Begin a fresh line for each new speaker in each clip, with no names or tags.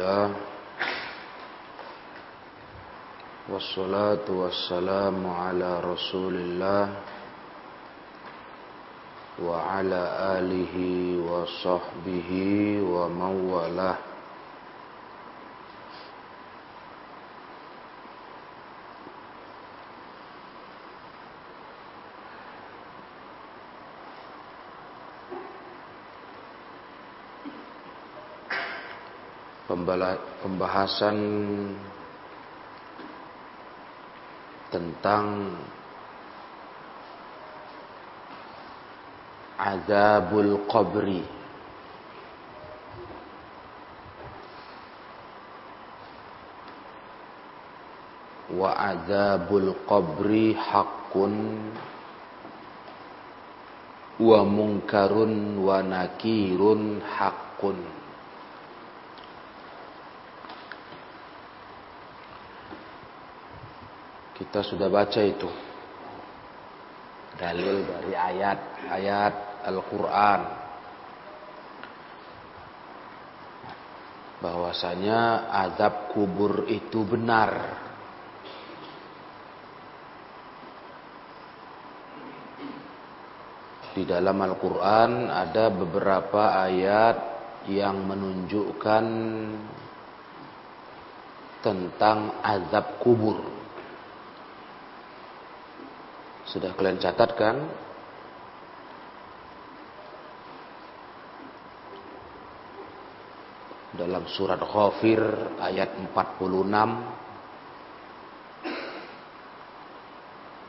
لله والصلاة والسلام على رسول الله وعلى آله وصحبه ومن والاه. Pembahasan tentang azabul qabri. Wa azabul qabri haqqun wa munkarun wa nakirun haqqun Kita sudah baca itu. Dalil dari ayat-ayat Al-Quran. Bahwasanya azab kubur itu benar. Di dalam Al-Quran ada beberapa ayat yang menunjukkan tentang azab kubur. Sudah kalian catatkan? Dalam surat Ghafir ayat 46.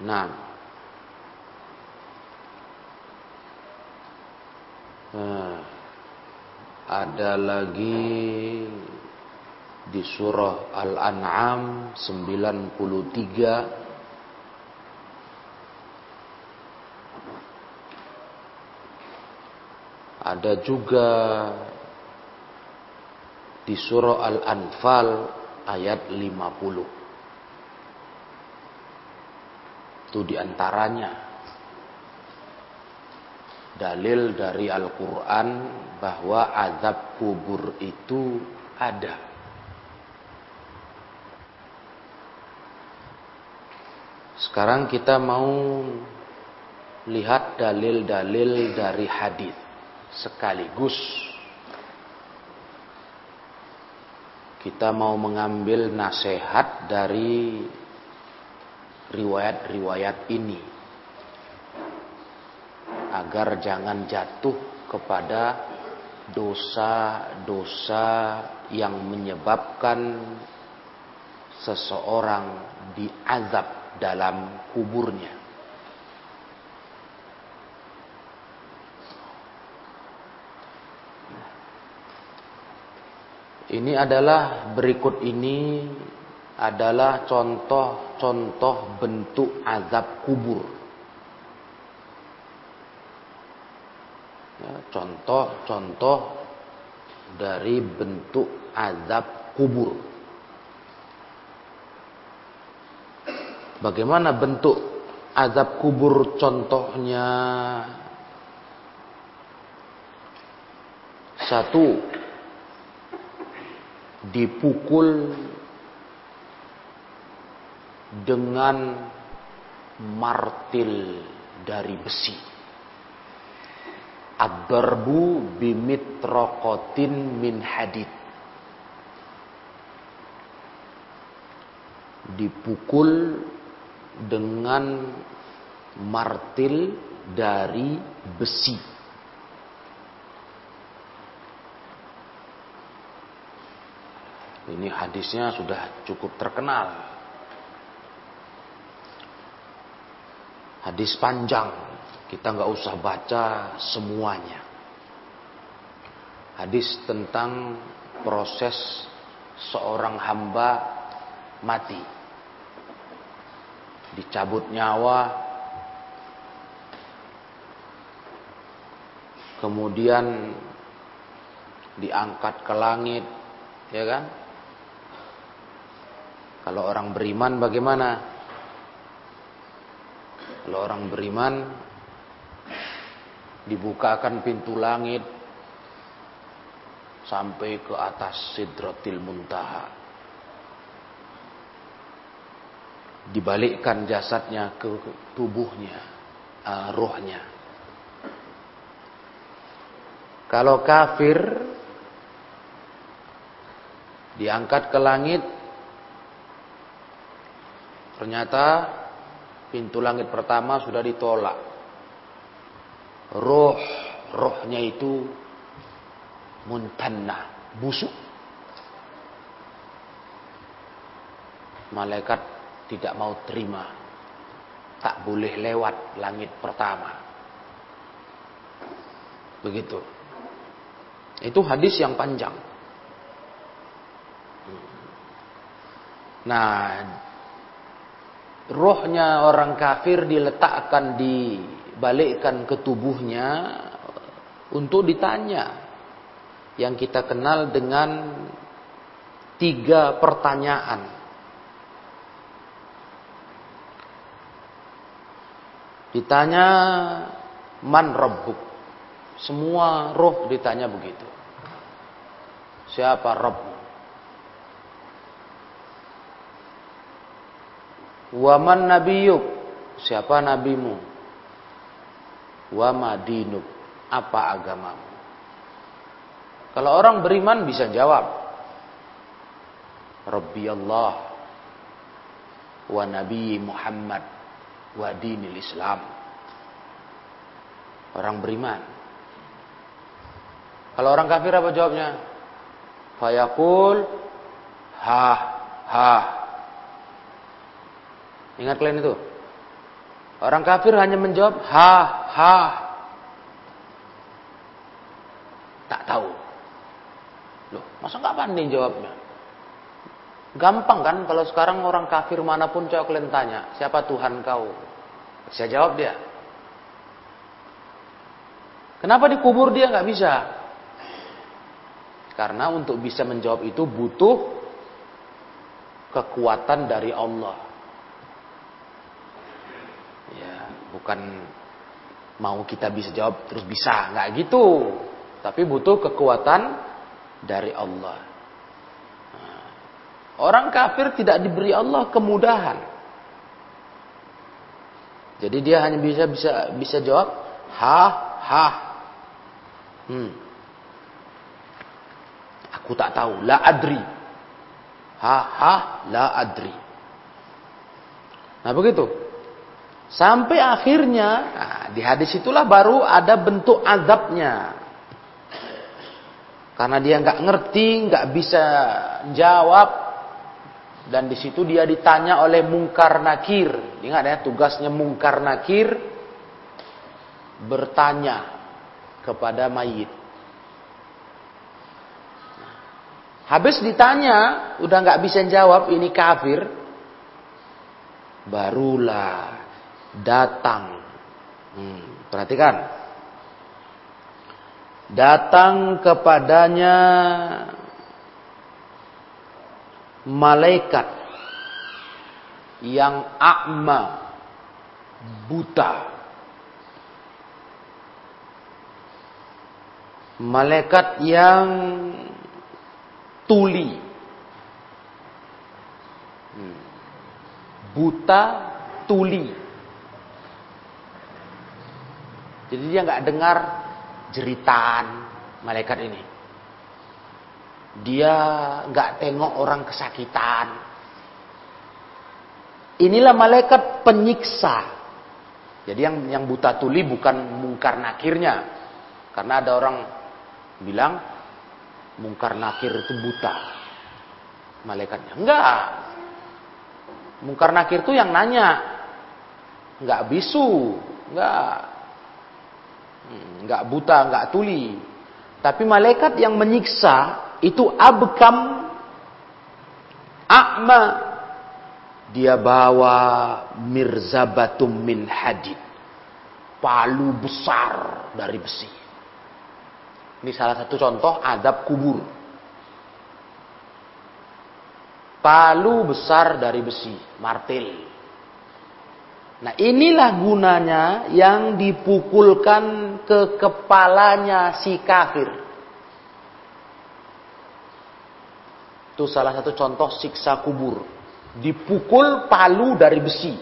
Nah. nah. Ada lagi di surah Al-An'am 93 Ada juga di surah Al-Anfal ayat 50. Itu di antaranya dalil dari Al-Quran bahwa azab kubur itu ada. Sekarang kita mau lihat dalil-dalil dari hadis sekaligus kita mau mengambil nasihat dari riwayat-riwayat ini agar jangan jatuh kepada dosa-dosa yang menyebabkan seseorang diazab dalam kuburnya. Ini adalah berikut ini adalah contoh-contoh bentuk azab kubur. Ya, contoh-contoh dari bentuk azab kubur. Bagaimana bentuk azab kubur contohnya? Satu, dipukul dengan martil dari besi. Ad-darbu bimitrokotin min hadid. Dipukul dengan martil dari besi. Ini hadisnya sudah cukup terkenal. Hadis panjang, kita nggak usah baca semuanya. Hadis tentang proses seorang hamba mati. Dicabut nyawa, kemudian diangkat ke langit, ya kan? Kalau orang beriman bagaimana? Kalau orang beriman dibukakan pintu langit sampai ke atas Sidratil Muntaha. Dibalikkan jasadnya ke tubuhnya, uh, rohnya. Kalau kafir diangkat ke langit ternyata pintu langit pertama sudah ditolak. Roh rohnya itu muntanna, busuk. Malaikat tidak mau terima. Tak boleh lewat langit pertama. Begitu. Itu hadis yang panjang. Nah, rohnya orang kafir diletakkan dibalikkan ke tubuhnya untuk ditanya yang kita kenal dengan tiga pertanyaan. Ditanya man rabbuk. Semua roh ditanya begitu. Siapa Rabbmu? Waman nabiyuk? Siapa nabimu? Wama dinuk? Apa agamamu? Kalau orang beriman bisa jawab. Rabbi Allah wa Nabi Muhammad wa dinil Islam. Orang beriman. Kalau orang kafir apa jawabnya? Fayaqul ha ha. Ingat kalian itu? Orang kafir hanya menjawab ha ha. Tak tahu. Loh, masa nggak pandai jawabnya? Gampang kan kalau sekarang orang kafir mana pun coba kalian tanya, siapa Tuhan kau? Bisa jawab dia. Kenapa dikubur dia nggak bisa? Karena untuk bisa menjawab itu butuh kekuatan dari Allah. Ya, bukan mau kita bisa jawab terus bisa, nggak gitu. Tapi butuh kekuatan dari Allah. Nah, orang kafir tidak diberi Allah kemudahan. Jadi dia hanya bisa bisa bisa jawab ha ha. Hmm. Aku tak tahu, la adri. Ha ha la adri. Nah begitu. Sampai akhirnya nah, di hadis itulah baru ada bentuk azabnya. Karena dia nggak ngerti, nggak bisa jawab, dan di situ dia ditanya oleh mungkar nakir. Ingat ya, tugasnya mungkar nakir bertanya kepada mayit. Habis ditanya, udah nggak bisa jawab, ini kafir. Barulah datang. Hmm, perhatikan datang kepadanya malaikat yang akma buta malaikat yang tuli hmm. buta tuli jadi dia nggak dengar jeritan malaikat ini. Dia nggak tengok orang kesakitan. Inilah malaikat penyiksa. Jadi yang yang buta tuli bukan mungkar nakirnya. Karena ada orang bilang mungkar nakir itu buta. Malaikatnya. Enggak. Mungkar nakir itu yang nanya. Enggak bisu. Enggak. Hmm, nggak buta, nggak tuli. Tapi malaikat yang menyiksa itu abkam akma. Dia bawa mirzabatum min hadid. Palu besar dari besi. Ini salah satu contoh adab kubur. Palu besar dari besi, martil. Nah inilah gunanya yang dipukulkan ke kepalanya si kafir. Itu salah satu contoh siksa kubur. Dipukul palu dari besi.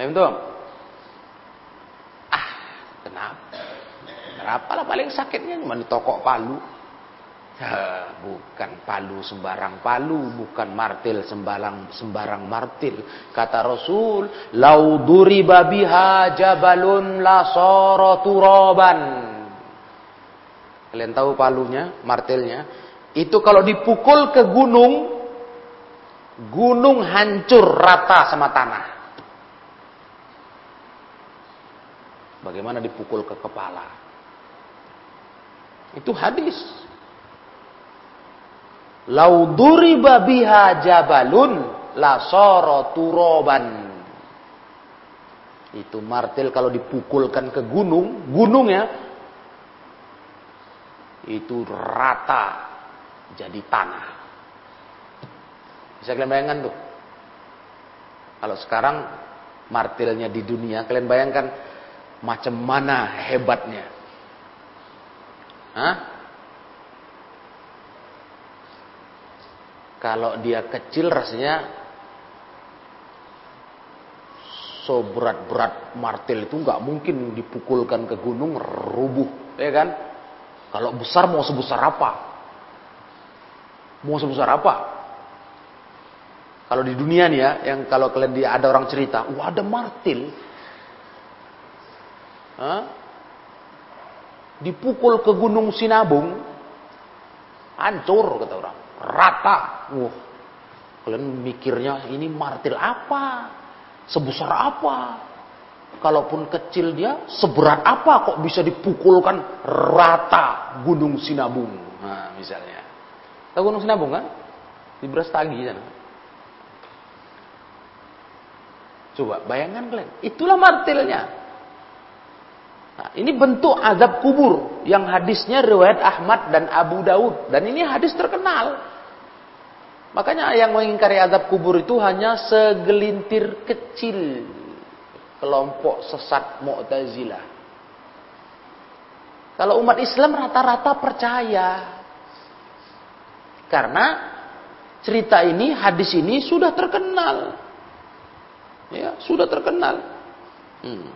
Paham tuh? Ah, kenapa? Kenapa lah paling sakitnya cuma ditokok palu. Bukan palu sembarang palu, bukan martil sembarang sembarang martil. Kata Rasul, "Lau duriba biha jabalun la turaban." Kalian tahu palunya, martilnya? Itu kalau dipukul ke gunung, gunung hancur rata sama tanah. Bagaimana dipukul ke kepala? Itu hadis. Lau duriba biha jabalun la turoban. Itu martil kalau dipukulkan ke gunung, gunung ya, itu rata jadi tanah. Bisa kalian bayangkan tuh. Kalau sekarang martilnya di dunia, kalian bayangkan macam mana hebatnya. Hah? Kalau dia kecil rasanya so berat-berat martil itu nggak mungkin dipukulkan ke gunung rubuh, ya kan? Kalau besar mau sebesar apa? Mau sebesar apa? Kalau di dunia nih ya, yang kalau kalian dia ada orang cerita, wah ada martil, Hah? dipukul ke gunung Sinabung, hancur kata orang rata. Wah, kalian mikirnya ini martil apa? Sebesar apa? Kalaupun kecil dia, seberat apa kok bisa dipukulkan rata Gunung Sinabung? Nah, misalnya. Tahu Gunung Sinabung kan? Di Brastagi sana. Coba bayangkan kalian, itulah martilnya. Nah, ini bentuk azab kubur yang hadisnya riwayat Ahmad dan Abu Daud dan ini hadis terkenal. Makanya yang mengingkari azab kubur itu hanya segelintir kecil kelompok sesat Mu'tazilah. Kalau umat Islam rata-rata percaya. Karena cerita ini, hadis ini sudah terkenal. Ya, sudah terkenal. Hmm.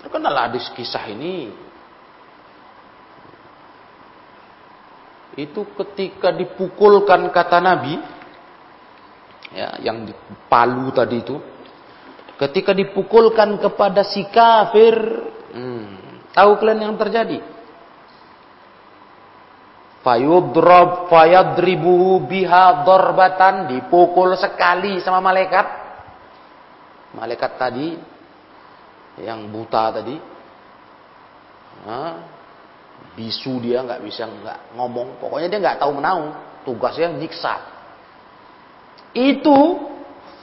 Terkenal hadis kisah ini. Itu ketika dipukulkan kata Nabi, ya, yang palu tadi itu, ketika dipukulkan kepada si kafir, hmm, tahu kalian yang terjadi? Fayudrab fayadribuhu biha dorbatan dipukul sekali sama malaikat. Malaikat tadi yang buta tadi bisu dia nggak bisa nggak ngomong. Pokoknya dia nggak tahu menau. Tugasnya nyiksa. Itu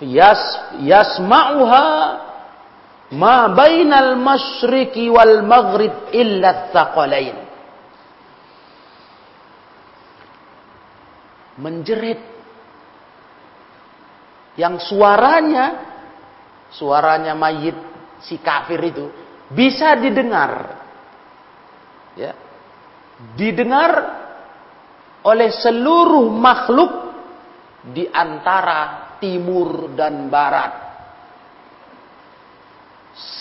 yas yasma'uha ma bainal masyriqi wal maghrib illa thaqalain. Menjerit. Yang suaranya suaranya mayit si kafir itu bisa didengar. Ya. Didengar oleh seluruh makhluk di antara timur dan barat.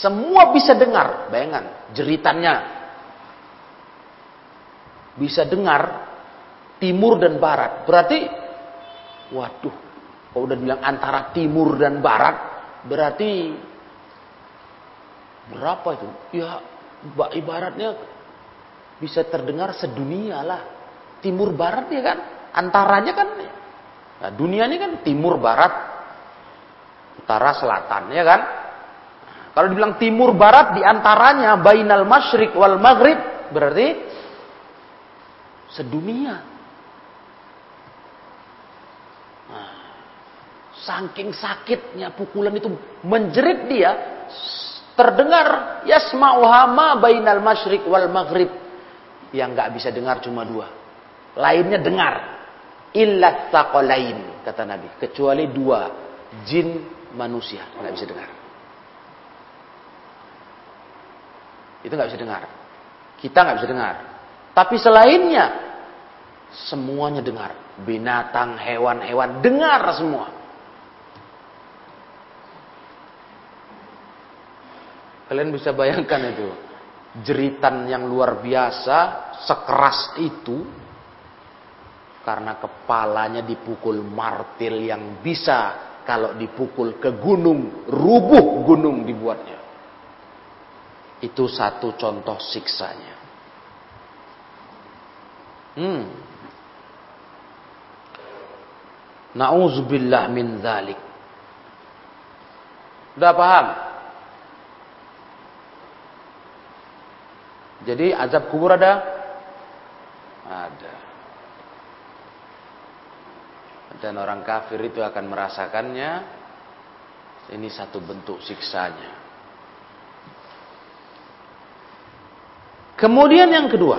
Semua bisa dengar, bayangan jeritannya. Bisa dengar timur dan barat. Berarti waduh, kalau udah bilang antara timur dan barat, berarti Berapa itu? Ya ibaratnya bisa terdengar sedunia lah. Timur barat ya kan? Antaranya kan nah, dunia ini kan timur barat, utara selatan ya kan? Kalau dibilang timur barat di antaranya bainal masyrik wal maghrib berarti sedunia. Nah, saking sakitnya pukulan itu menjerit dia Terdengar yasma'uha ma bainal masyriq wal maghrib. Yang nggak bisa dengar cuma dua. Lainnya dengar. Illa taqalain kata Nabi, kecuali dua jin manusia nggak bisa dengar. Itu nggak bisa dengar. Kita nggak bisa dengar. Tapi selainnya, semuanya dengar. Binatang, hewan-hewan, dengar semua. Kalian bisa bayangkan itu. Jeritan yang luar biasa, sekeras itu, karena kepalanya dipukul martil yang bisa kalau dipukul ke gunung, rubuh gunung dibuatnya. Itu satu contoh siksanya. Hmm. Nauzubillah min dzalik. Udah paham? Jadi azab kubur ada? Ada. Dan orang kafir itu akan merasakannya. Ini satu bentuk siksanya. Kemudian yang kedua.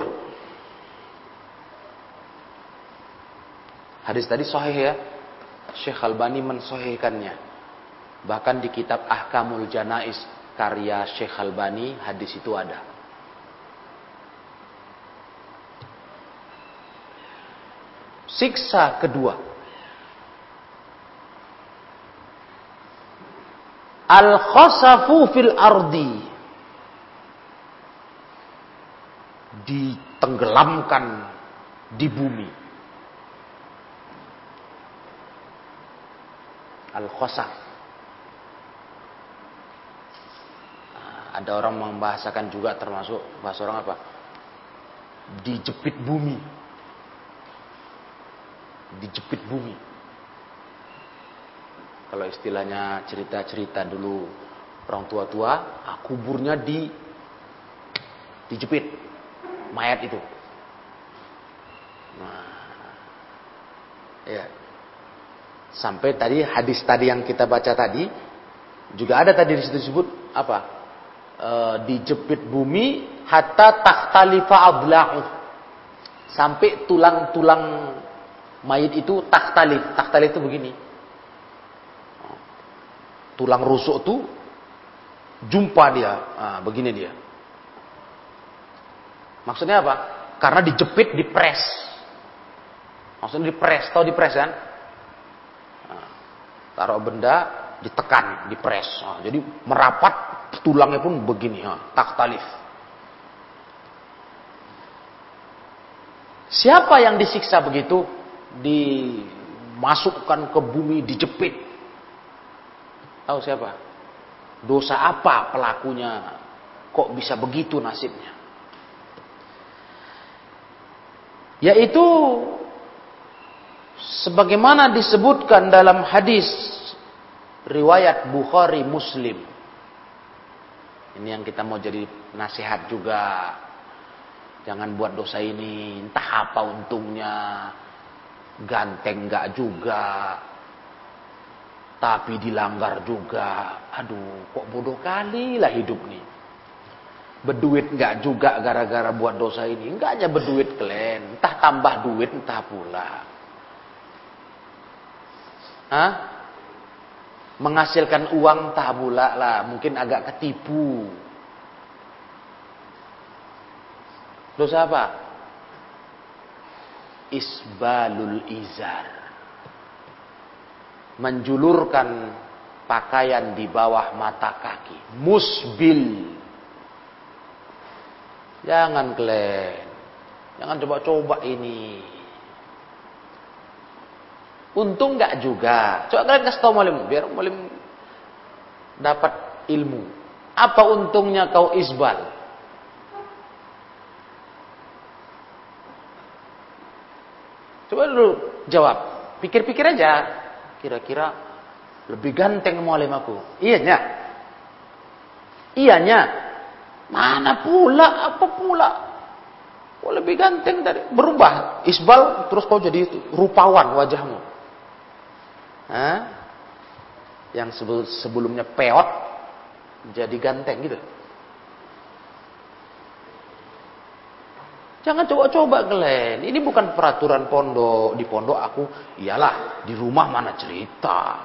Hadis tadi sahih ya. Syekh Albani mensohihkannya. Bahkan di kitab Ahkamul Janais karya Syekh Albani hadis itu ada. Siksa kedua. Al-khasafu fil ardi ditenggelamkan di bumi. Al-khosaf. Nah, ada orang membahasakan juga termasuk bahasa orang apa? Dijepit bumi. Dijepit bumi. Kalau istilahnya cerita-cerita dulu orang tua-tua, ah, kuburnya di dijepit mayat itu. Nah, ya. Sampai tadi hadis tadi yang kita baca tadi juga ada tadi di situ disebut apa? E, dijepit bumi hatta takhtalifa adlahu. Sampai tulang-tulang mayit itu takhtalif. Takhtalif itu begini. Tulang rusuk itu jumpa dia. Nah, begini dia. Maksudnya apa? Karena dijepit, dipres. Maksudnya dipres, tahu dipres kan? Nah, taruh benda, ditekan, dipres. Nah, jadi merapat, tulangnya pun begini, nah, taktalif. Siapa yang disiksa begitu? Dimasukkan ke bumi, dijepit. Tahu siapa? Dosa apa pelakunya? Kok bisa begitu nasibnya? Yaitu sebagaimana disebutkan dalam hadis riwayat Bukhari Muslim. Ini yang kita mau jadi nasihat juga. Jangan buat dosa ini, entah apa untungnya. Ganteng enggak juga. Tapi dilanggar juga. Aduh, kok bodoh kali lah hidup nih. Berduit nggak juga gara-gara buat dosa ini. Enggak hanya berduit kalian. Entah tambah duit, entah pula. Hah? Menghasilkan uang entah pula lah. Mungkin agak ketipu. Dosa apa? Isbalul izar. Menjulurkan pakaian di bawah mata kaki. Musbil Jangan kalian. Jangan coba-coba ini. Untung nggak juga. Coba kalian kasih tahu malim, biar malim dapat ilmu. Apa untungnya kau isbal? Coba dulu jawab. Pikir-pikir aja. Kira-kira lebih ganteng malim aku. Iyanya. Iyanya. Mana pula, apa pula? Kok lebih ganteng dari berubah isbal terus kau jadi rupawan wajahmu. Hah? Yang sebelumnya peot jadi ganteng gitu. Jangan coba-coba Glenn. Ini bukan peraturan pondok. Di pondok aku, iyalah. Di rumah mana cerita.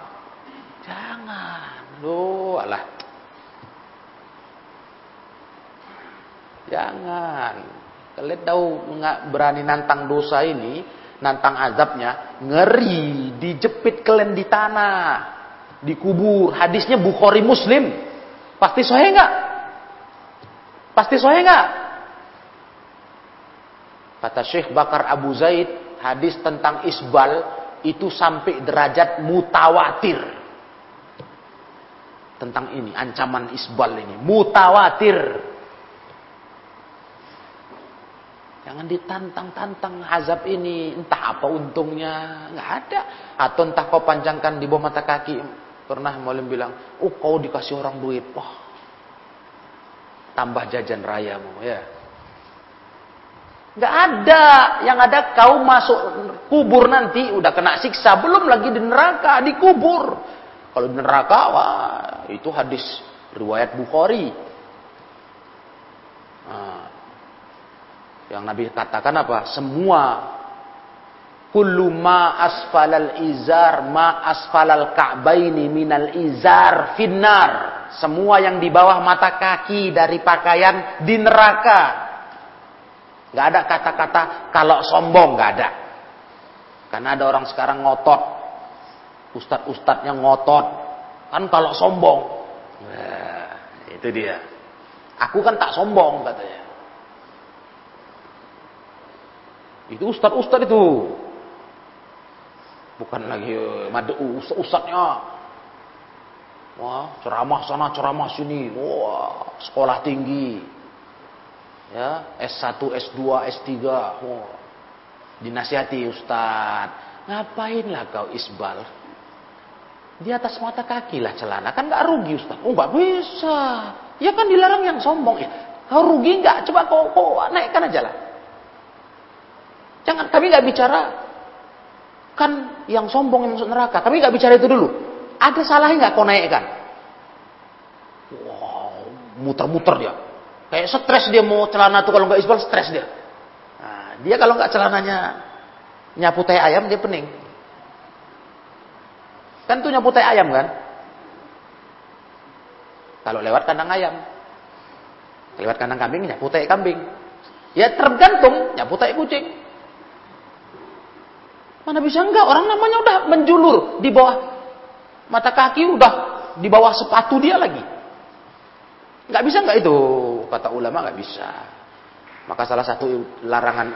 Jangan. Loh, alah. Jangan. Kalian tahu nggak berani nantang dosa ini, nantang azabnya, ngeri, dijepit kalian di tanah, dikubur. Hadisnya Bukhari Muslim. Pasti sahih nggak? Pasti sahih nggak? Kata Syekh Bakar Abu Zaid, hadis tentang isbal itu sampai derajat mutawatir. Tentang ini, ancaman isbal ini. Mutawatir. Jangan ditantang-tantang azab ini. Entah apa untungnya. Nggak ada. Atau entah kau panjangkan di bawah mata kaki. Pernah Mulim bilang, oh kau dikasih orang duit. Wah, tambah jajan rayamu. Ya. Nggak ada. Yang ada kau masuk kubur nanti udah kena siksa. Belum lagi di neraka, dikubur. Kalau di neraka, wah, itu hadis riwayat Bukhari. Nah, yang Nabi katakan apa? Semua kullu ma asfalal izar ma asfalal ka'baini minal izar finnar. Semua yang di bawah mata kaki dari pakaian di neraka. Gak ada kata-kata kalau sombong, gak ada. Karena ada orang sekarang ngotot. Ustadz-ustadznya ngotot. Kan kalau sombong. Nah, itu dia. Aku kan tak sombong katanya. Itu ustad-ustad itu. Bukan lagi eh, madu ustad-ustadnya. Wah, ceramah sana, ceramah sini. Wah, sekolah tinggi. Ya, S1, S2, S3. Wah. Dinasihati ustad. Ngapain lah kau isbal? Di atas mata kaki lah celana. Kan gak rugi ustad. Oh gak bisa. Ya kan dilarang yang sombong. Ya, kau rugi nggak? Coba kau, kau naikkan aja lah. Jangan kami nggak bicara kan yang sombong yang masuk neraka. Kami nggak bicara itu dulu. Ada salahnya nggak kau naikkan? Wow, muter-muter dia. Kayak stres dia mau celana tuh kalau nggak isbal stres dia. Nah, dia kalau nggak celananya nyapu teh ayam dia pening. Kan tuh nyapu teh ayam kan? Kalau lewat kandang ayam. Lewat kandang kambing nyapu teh kambing. Ya tergantung nyapu teh kucing. Mana bisa enggak? Orang namanya udah menjulur di bawah mata kaki udah di bawah sepatu dia lagi. Enggak bisa enggak itu? Kata ulama enggak bisa. Maka salah satu larangan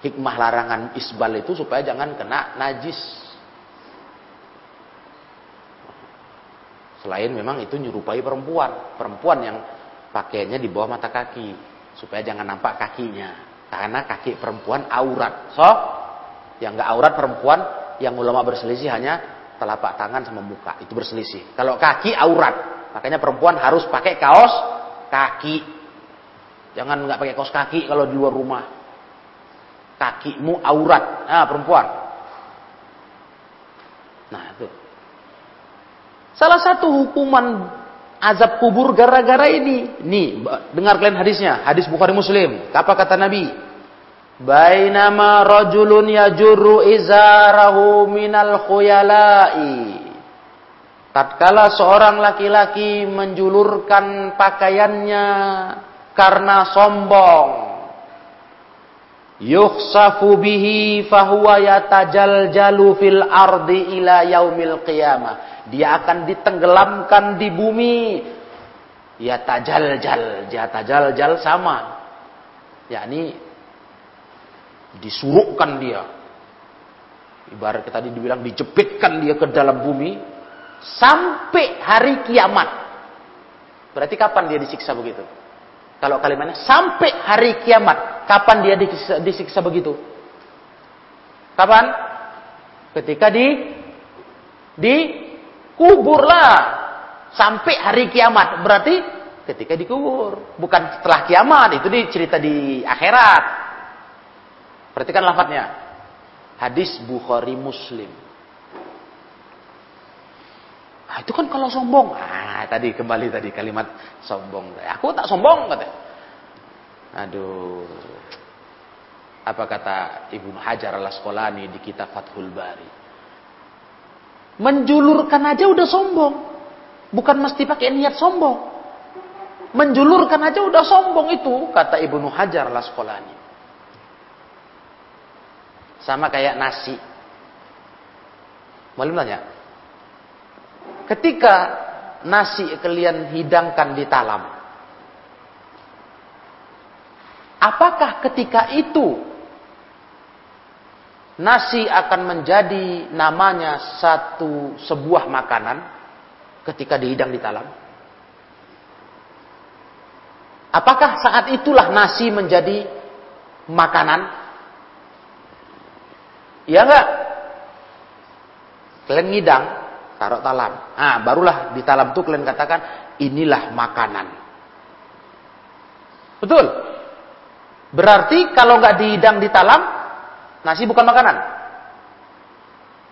hikmah larangan isbal itu supaya jangan kena najis. Selain memang itu nyerupai perempuan, perempuan yang pakainya di bawah mata kaki supaya jangan nampak kakinya. Karena kaki perempuan aurat. So, yang nggak aurat perempuan, yang ulama berselisih hanya telapak tangan sama muka. Itu berselisih. Kalau kaki aurat. Makanya perempuan harus pakai kaos kaki. Jangan nggak pakai kaos kaki kalau di luar rumah. Kakimu aurat. Nah, perempuan. Nah, itu. Salah satu hukuman azab kubur gara-gara ini. Nih, dengar kalian hadisnya. Hadis Bukhari Muslim. Apa kata Nabi? Bainama rajulun yajurru izarahu minal khuyala'i. Tatkala seorang laki-laki menjulurkan pakaiannya karena sombong. Yukhsafu bihi fahuwa yatajaljalu fil ardi ila yaumil qiyamah. Dia akan ditenggelamkan di bumi. Yatajaljal, yatajaljal sama. yakni disuruhkan dia. Ibarat kita tadi dibilang dijepitkan dia ke dalam bumi sampai hari kiamat. Berarti kapan dia disiksa begitu? Kalau kalimatnya sampai hari kiamat, kapan dia disiksa, disiksa begitu? Kapan? Ketika di di kuburlah sampai hari kiamat. Berarti ketika dikubur, bukan setelah kiamat. Itu dicerita di akhirat. Perhatikan lafadznya. Hadis Bukhari Muslim. Nah, itu kan kalau sombong. Ah, tadi kembali tadi kalimat sombong. Aku tak sombong kata. Aduh. Apa kata Ibnu Hajar al Asqalani di kitab Fathul Bari? Menjulurkan aja udah sombong. Bukan mesti pakai niat sombong. Menjulurkan aja udah sombong itu, kata Ibnu Hajar sekolahnya. Sama kayak nasi. Boleh tanya? Ketika nasi kalian hidangkan di talam, apakah ketika itu nasi akan menjadi namanya satu sebuah makanan ketika dihidang di talam? Apakah saat itulah nasi menjadi makanan? Ya enggak? Kalian ngidang, taruh talam. Ah, barulah di talam itu kalian katakan inilah makanan. Betul? Berarti kalau nggak dihidang di talam, nasi bukan makanan.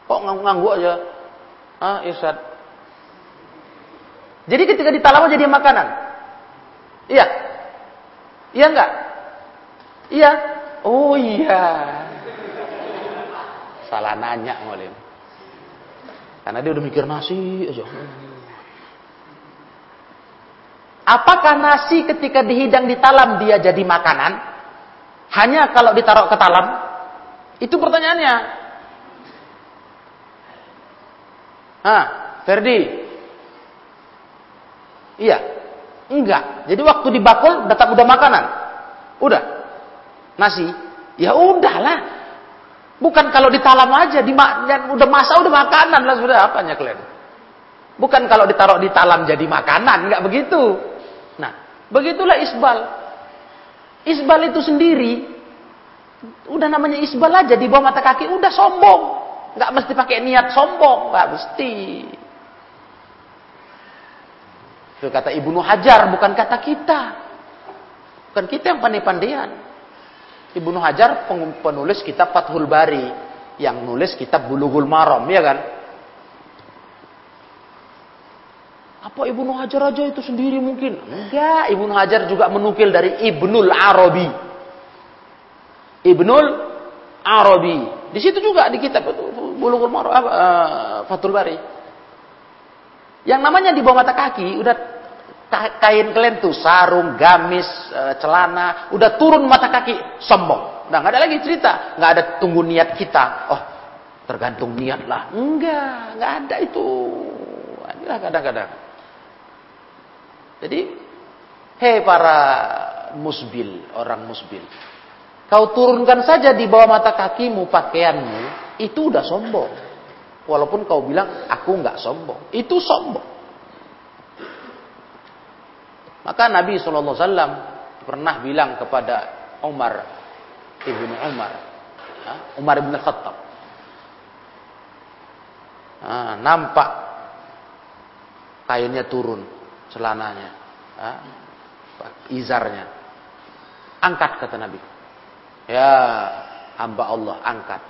Kok nganggu aja? Ah, Ustaz. Jadi ketika di talam jadi makanan. Iya. Iya enggak? Iya. Oh iya. Salah nanya ngolim. Karena dia udah mikir nasi aja. Apakah nasi ketika dihidang di talam dia jadi makanan? Hanya kalau ditaruh ke talam? Itu pertanyaannya. Hah, Ferdi? Iya. Enggak. Jadi waktu dibakul datang udah makanan. Udah. Nasi. Ya udahlah. Bukan kalau ditalam aja, di udah masak udah makanan lah sudah apanya kalian. Bukan kalau ditaruh di talam jadi makanan, enggak begitu. Nah, begitulah isbal. Isbal itu sendiri udah namanya isbal aja di bawah mata kaki udah sombong. Enggak mesti pakai niat sombong, enggak mesti. Itu kata Ibnu Hajar, bukan kata kita. Bukan kita yang pandai-pandaian. Ibnu Hajar penulis kitab Fathul Bari. Yang nulis kitab Bulughul Maram, ya kan? Apa Ibnu Hajar aja itu sendiri mungkin? Enggak, Ibnu Hajar juga menukil dari Ibnul Arabi. Ibnul Arabi. Di situ juga di kitab Bulughul Maram uh, Fathul Bari. Yang namanya di bawah mata kaki udah kain kalian tuh sarung, gamis, e, celana, udah turun mata kaki, sombong. Nah, nggak ada lagi cerita, nggak ada tunggu niat kita. Oh, tergantung niat lah. Enggak, nggak ada itu. Inilah kadang-kadang. Jadi, hei para musbil, orang musbil. Kau turunkan saja di bawah mata kakimu pakaianmu, itu udah sombong. Walaupun kau bilang aku nggak sombong, itu sombong. Maka Nabi SAW pernah bilang kepada Umar ibnu Umar, Umar ibn Khattab, nampak kainnya turun, celananya, izarnya, angkat kata Nabi. Ya hamba Allah angkat,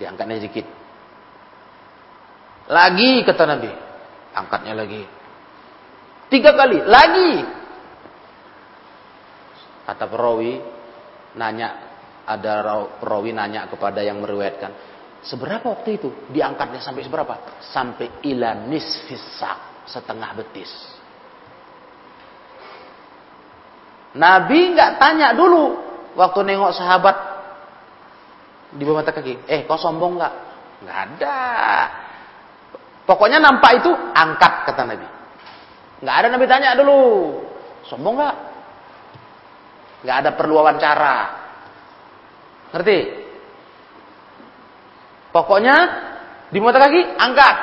diangkatnya sedikit. Lagi kata Nabi, angkatnya lagi. Tiga kali, lagi. Kata perawi, nanya, ada perawi nanya kepada yang meriwayatkan. Seberapa waktu itu? Diangkatnya sampai seberapa? Sampai ila nisfisak, setengah betis. Nabi nggak tanya dulu waktu nengok sahabat di bawah mata kaki. Eh, kau sombong nggak? Nggak ada. Pokoknya nampak itu angkat kata Nabi. Nggak ada Nabi tanya dulu. Sombong nggak? Nggak ada perlu wawancara. Ngerti? Pokoknya di mata kaki angkat.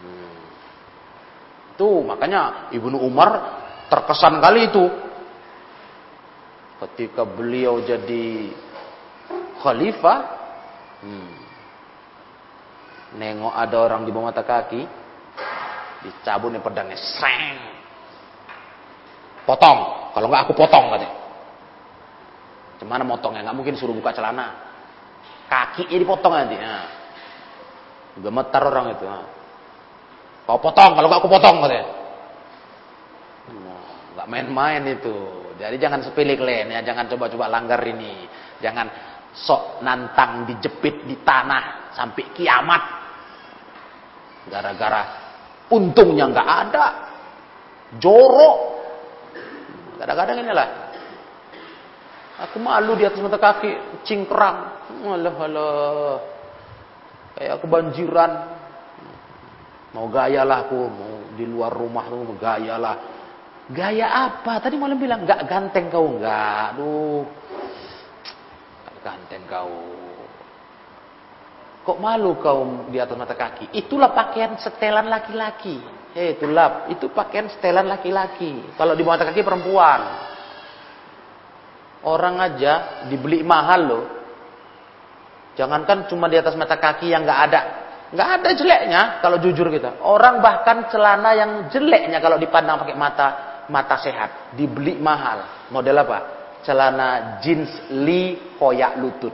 Hmm. Tuh makanya Ibnu Umar terkesan kali itu. Ketika beliau jadi khalifah, hmm, nengok ada orang di bawah mata kaki, Dicabut nih pedangnya, seng. Potong. Kalau nggak aku potong katanya. Gimana motongnya? Nggak mungkin suruh buka celana. Kaki ini potong nanti. Nah. Gemetar orang itu. Nah. Kau potong, kalau nggak aku potong katanya. Nggak main-main itu. Jadi jangan sepele kalian ya, jangan coba-coba langgar ini. Jangan sok nantang dijepit di tanah sampai kiamat. Gara-gara Untungnya nggak ada. jorok. Kadang-kadang inilah. Aku malu di atas mata kaki, cingkrang. Alah, alah. Kayak kebanjiran. Mau gaya lah aku, mau di luar rumah tuh gaya lah. Gaya apa? Tadi malam bilang nggak ganteng kau nggak. Aduh, ganteng kau. Kok malu kau di atas mata kaki? Itulah pakaian setelan laki-laki. Eh, itulah, itu pakaian setelan laki-laki. Kalau di mata kaki perempuan. Orang aja dibeli mahal loh. Jangankan cuma di atas mata kaki yang nggak ada nggak ada jeleknya kalau jujur kita. Orang bahkan celana yang jeleknya kalau dipandang pakai mata mata sehat dibeli mahal. Model apa? Celana jeans li koyak lutut.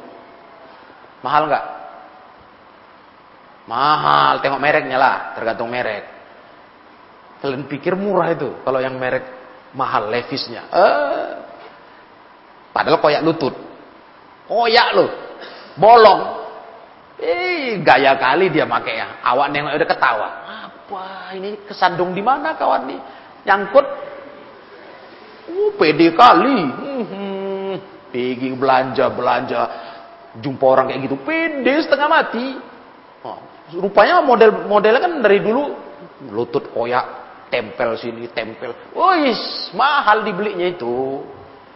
Mahal nggak? Mahal. Tengok mereknya lah, tergantung merek. Kalian pikir murah itu kalau yang merek mahal Levisnya. Eh, padahal koyak lutut. Koyak loh. Bolong. Eh, gaya kali dia pakai ya. Awak nengok udah ketawa. Apa ini kesandung di mana kawan nih? Nyangkut. Uh, pede kali. Hmm, pergi belanja belanja. Jumpa orang kayak gitu, pede setengah mati. Oh, rupanya model modelnya kan dari dulu lutut koyak, tempel sini, tempel. Wis, mahal dibelinya itu.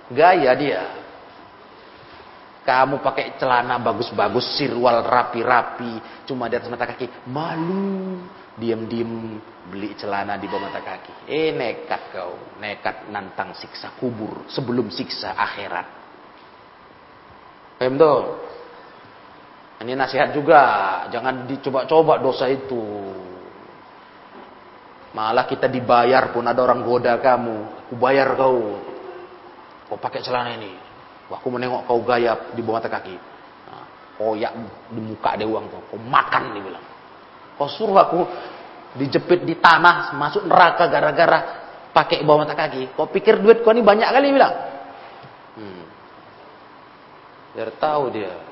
Gaya dia. Kamu pakai celana bagus-bagus, sirwal rapi-rapi, cuma di atas mata kaki, malu. Diam-diam beli celana di bawah mata kaki. Eh nekat kau, nekat nantang siksa kubur sebelum siksa akhirat. Paham? Ini nasihat juga, jangan dicoba-coba dosa itu. Malah kita dibayar pun ada orang goda kamu, aku bayar kau. Kau pakai celana ini, Aku menengok kau gaya di bawah mata kaki. Nah, koyak di muka dia uang tuh. Kau makan dia bilang. Kau suruh aku dijepit di tanah masuk neraka gara-gara pakai bawah mata kaki. Kau pikir duit kau ini banyak kali bilang. Hmm. Biar tahu dia.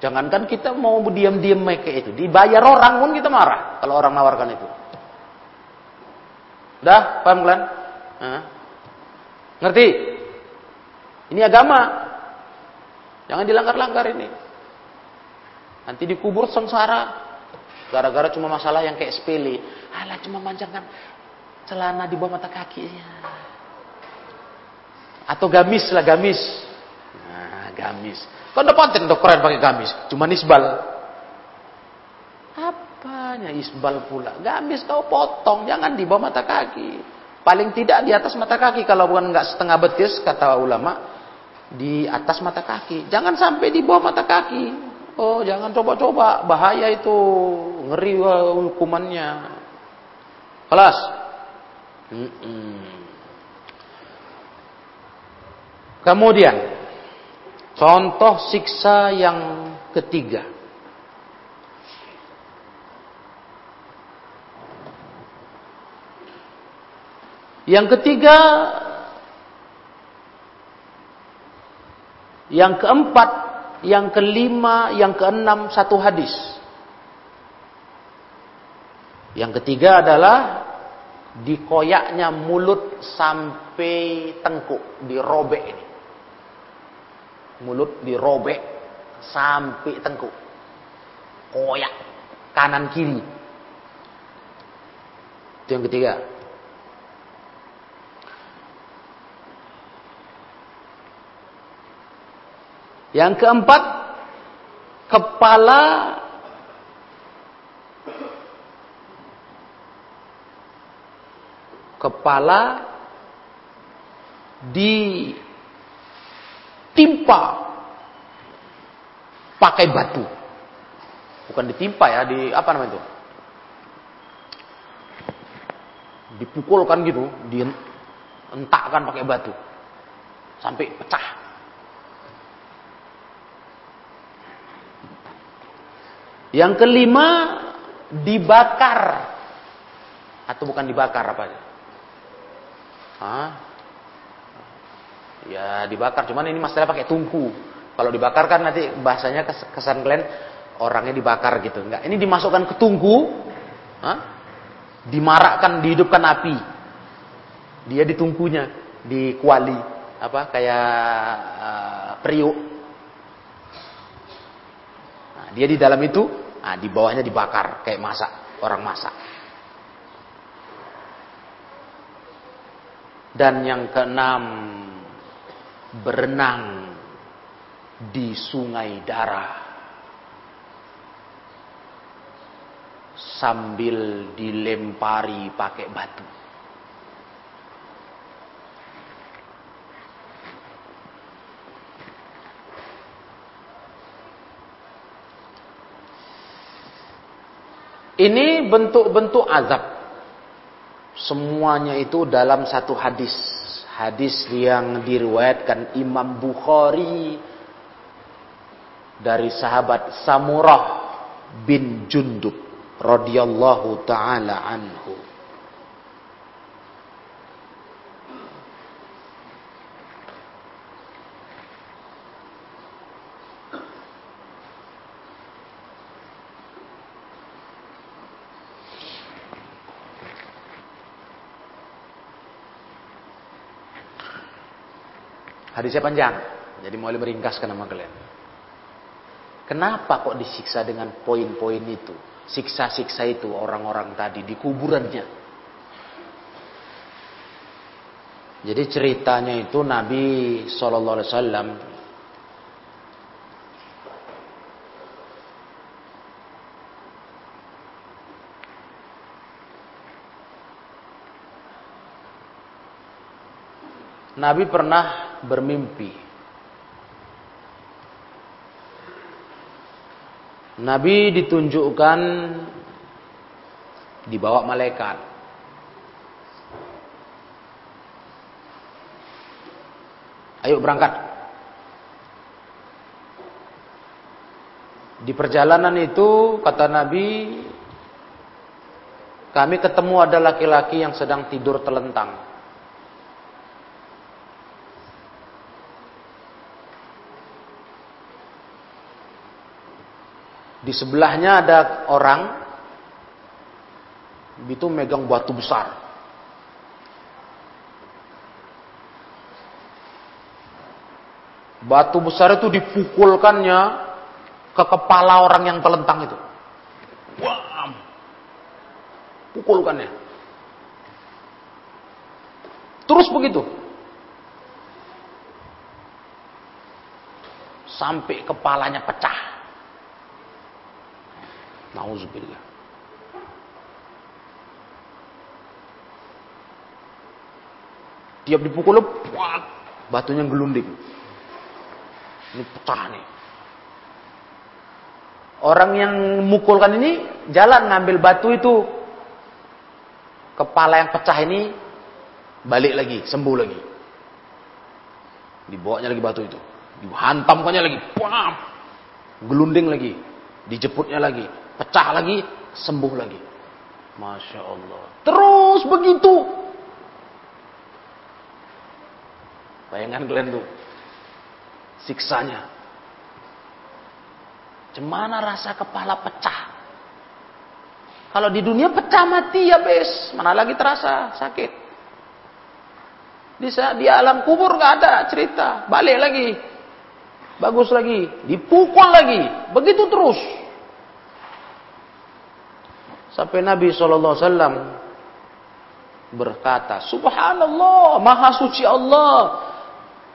Jangankan kita mau diam-diam kayak itu. Dibayar orang pun kita marah. Kalau orang nawarkan itu. Dah, paham kalian? Ngerti? Ini agama. Jangan dilanggar-langgar ini. Nanti dikubur sengsara. Gara-gara cuma masalah yang kayak sepele. Alah cuma manjangkan celana di bawah mata kakinya. Atau gamis lah gamis. Nah, gamis. Kau udah konten dok keren pakai gamis. Cuma nisbal. Apanya isbal pula? Gamis kau potong. Jangan di bawah mata kaki. Paling tidak di atas mata kaki. Kalau bukan nggak setengah betis kata ulama di atas mata kaki. Jangan sampai di bawah mata kaki. Oh, jangan coba-coba, bahaya itu. Ngeri hukumannya. Kelas. Kemudian, contoh siksa yang ketiga. Yang ketiga Yang keempat, yang kelima, yang keenam satu hadis. Yang ketiga adalah dikoyaknya mulut sampai tengkuk, dirobek ini. Mulut dirobek sampai tengkuk. Koyak kanan kiri. Itu yang ketiga. Yang keempat, kepala kepala ditimpa pakai batu. Bukan ditimpa ya, di apa namanya itu? Dipukulkan gitu, dientakkan pakai batu. Sampai pecah. Yang kelima dibakar atau bukan dibakar apa? Hah? Ya dibakar, cuman ini masalah pakai tungku. Kalau dibakar kan nanti bahasanya kesan kalian orangnya dibakar gitu. Enggak, ini dimasukkan ke tungku, Hah? dimarakkan, dihidupkan api. Dia di tungkunya, di kuali, apa kayak uh, periuk. Nah, dia di dalam itu, nah, di bawahnya dibakar kayak masak, orang masak. Dan yang keenam, berenang di sungai darah. Sambil dilempari pakai batu. Ini bentuk-bentuk azab Semuanya itu dalam satu hadis. Hadis yang diriwayatkan Imam Bukhari dari sahabat Samurah bin Jundub radhiyallahu taala anhu. Hadisnya panjang. Jadi mau meringkaskan nama kalian. Kenapa kok disiksa dengan poin-poin itu? Siksa-siksa itu orang-orang tadi di kuburannya. Jadi ceritanya itu Nabi Shallallahu Alaihi Wasallam Nabi pernah bermimpi. Nabi ditunjukkan dibawa malaikat. Ayo berangkat. Di perjalanan itu kata Nabi kami ketemu ada laki-laki yang sedang tidur telentang. Di sebelahnya ada orang itu megang batu besar. Batu besar itu dipukulkannya ke kepala orang yang telentang itu. Wah, pukulkannya. Terus begitu. Sampai kepalanya pecah. Nauzubillah. Tiap dipukul, puat, batunya gelunding. Ini pecah nih. Orang yang mukulkan ini jalan ngambil batu itu. Kepala yang pecah ini balik lagi, sembuh lagi. Dibawanya lagi batu itu. Dihantamkannya lagi. Gelunding lagi. Dijeputnya lagi pecah lagi, sembuh lagi. Masya Allah. Terus begitu. Bayangan kalian tuh. Siksanya. Cemana rasa kepala pecah. Kalau di dunia pecah mati ya bes. Mana lagi terasa sakit. Di, di alam kubur gak ada cerita. Balik lagi. Bagus lagi. Dipukul lagi. Begitu terus. Sampai Nabi SAW berkata, Subhanallah, Maha Suci Allah.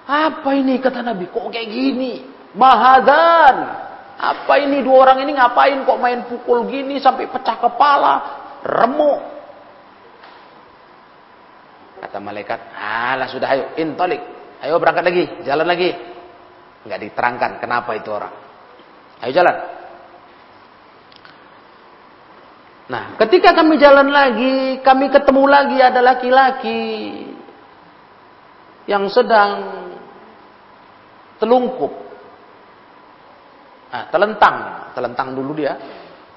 Apa ini kata Nabi? Kok kayak gini? Mahadan. Apa ini dua orang ini ngapain kok main pukul gini sampai pecah kepala, remuk. Kata malaikat, alah sudah ayo, intolik. Ayo berangkat lagi, jalan lagi. Enggak diterangkan kenapa itu orang. Ayo jalan. Nah, ketika kami jalan lagi, kami ketemu lagi ada laki-laki yang sedang telungkup. Nah, telentang, telentang dulu dia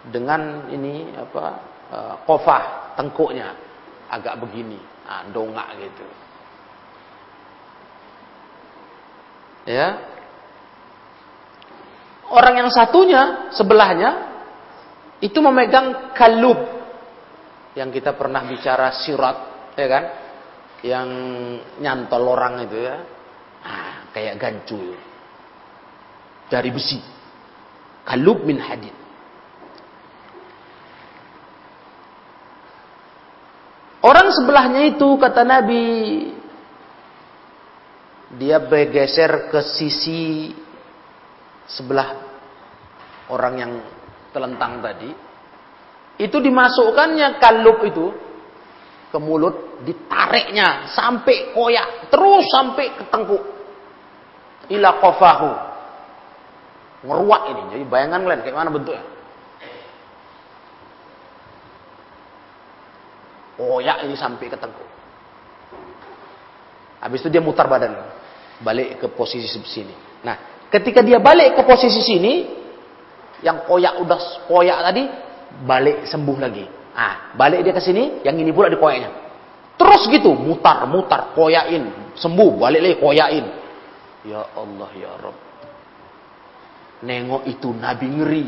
dengan ini apa? Uh, kofah tengkuknya agak begini, nah, dongak gitu. Ya. Orang yang satunya sebelahnya itu memegang kalub yang kita pernah bicara sirat, ya kan? yang nyantol orang itu ya. Ah, kayak gancu dari besi. Kalub min hadid. Orang sebelahnya itu kata Nabi dia bergeser ke sisi sebelah orang yang telentang tadi. Itu dimasukkannya kalub itu ke mulut, ditariknya sampai koyak, terus sampai ke tengkuk. Ila kofahu. Ngeruak ini. Jadi bayangan kalian kayak mana bentuknya? Koyak ini sampai ke tengkuk. Habis itu dia mutar badan. Balik ke posisi sini. Nah, ketika dia balik ke posisi sini, yang koyak udah koyak tadi, balik sembuh lagi. Ah, balik dia ke sini, yang ini pula dikoyaknya. Terus gitu, mutar, mutar, koyain, sembuh, balik lagi koyain. Ya Allah, ya Rabb. Nengok itu Nabi ngeri.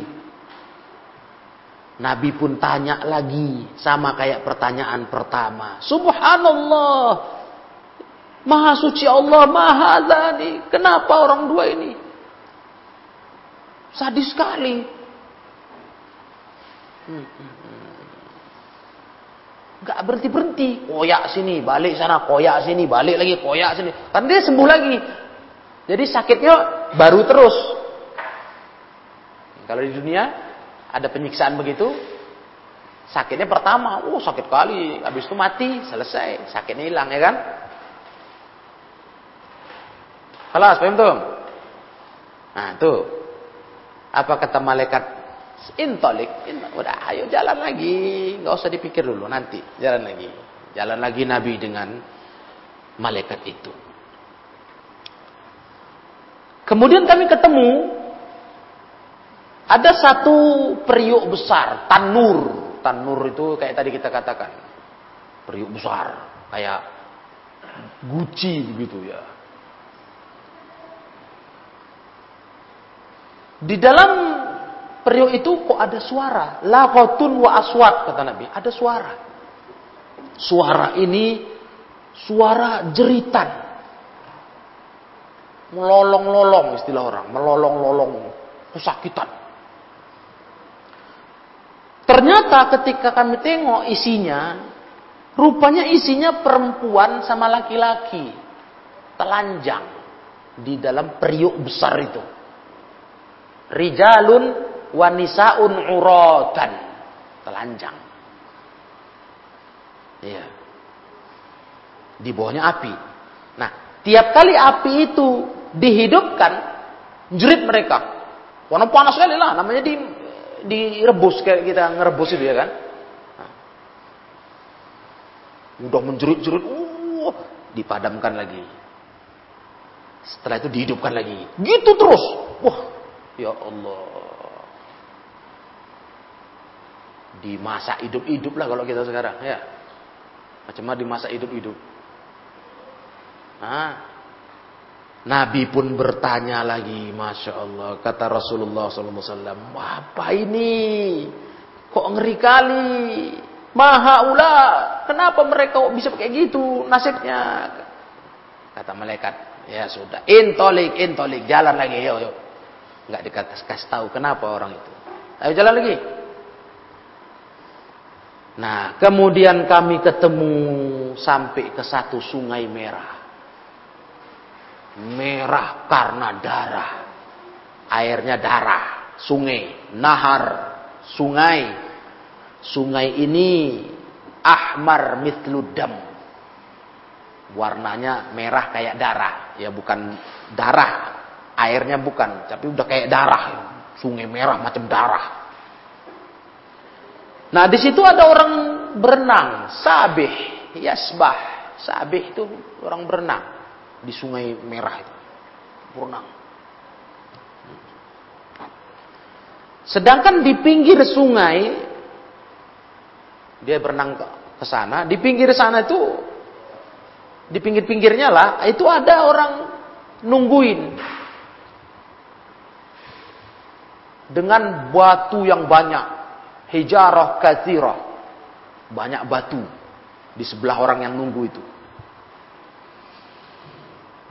Nabi pun tanya lagi, sama kayak pertanyaan pertama. Subhanallah. Maha suci Allah, maha dhani. Kenapa orang dua ini? Sadis sekali. Gak berhenti-berhenti. Koyak sini, balik sana, koyak sini, balik lagi, koyak sini. Kan dia sembuh lagi. Jadi sakitnya baru terus. Kalau di dunia ada penyiksaan begitu, sakitnya pertama, oh sakit kali, habis itu mati, selesai, sakitnya hilang ya kan? Kelas, paham tuh? Nah, tuh. Apa kata malaikat Intolik, udah ayo jalan lagi, nggak usah dipikir dulu nanti, jalan lagi, jalan lagi Nabi dengan malaikat itu. Kemudian kami ketemu ada satu periuk besar, tanur. Tanur itu kayak tadi kita katakan, periuk besar, kayak guci begitu ya. Di dalam periuk itu kok ada suara. Laqatun wa aswat kata Nabi. Ada suara. Suara ini suara jeritan. Melolong-lolong istilah orang. Melolong-lolong. Kesakitan. Ternyata ketika kami tengok isinya, rupanya isinya perempuan sama laki-laki. Telanjang di dalam periuk besar itu. Rijalun wanisaun uratan telanjang. Iya. Di bawahnya api. Nah tiap kali api itu dihidupkan jerit mereka. Warna panas sekali lah namanya di direbus kayak kita ngerebus itu ya kan? Nah. udah menjerit-jerit uh, dipadamkan lagi. Setelah itu dihidupkan lagi. Gitu terus. Wah ya Allah. Di masa hidup-hidup lah kalau kita sekarang ya. Macam mana di masa hidup-hidup? Nah, Nabi pun bertanya lagi Masya Allah kata Rasulullah SAW apa ini? Kok ngeri kali? Maha ula kenapa mereka bisa kayak gitu nasibnya? Kata malaikat ya sudah intolik intolik jalan lagi yuk yuk nggak dikasih tahu kenapa orang itu ayo jalan lagi Nah, kemudian kami ketemu sampai ke satu sungai merah. Merah karena darah. Airnya darah, sungai, nahar, sungai. Sungai ini ahmar mitludam. Warnanya merah kayak darah, ya bukan darah. Airnya bukan, tapi udah kayak darah. Sungai merah macam darah. Nah, di situ ada orang berenang, sabih, yasbah. Sabih itu orang berenang di sungai merah itu. Berenang. Sedangkan di pinggir sungai dia berenang ke sana, di pinggir sana itu di pinggir-pinggirnya lah itu ada orang nungguin dengan batu yang banyak hijarah kathirah. Banyak batu di sebelah orang yang nunggu itu.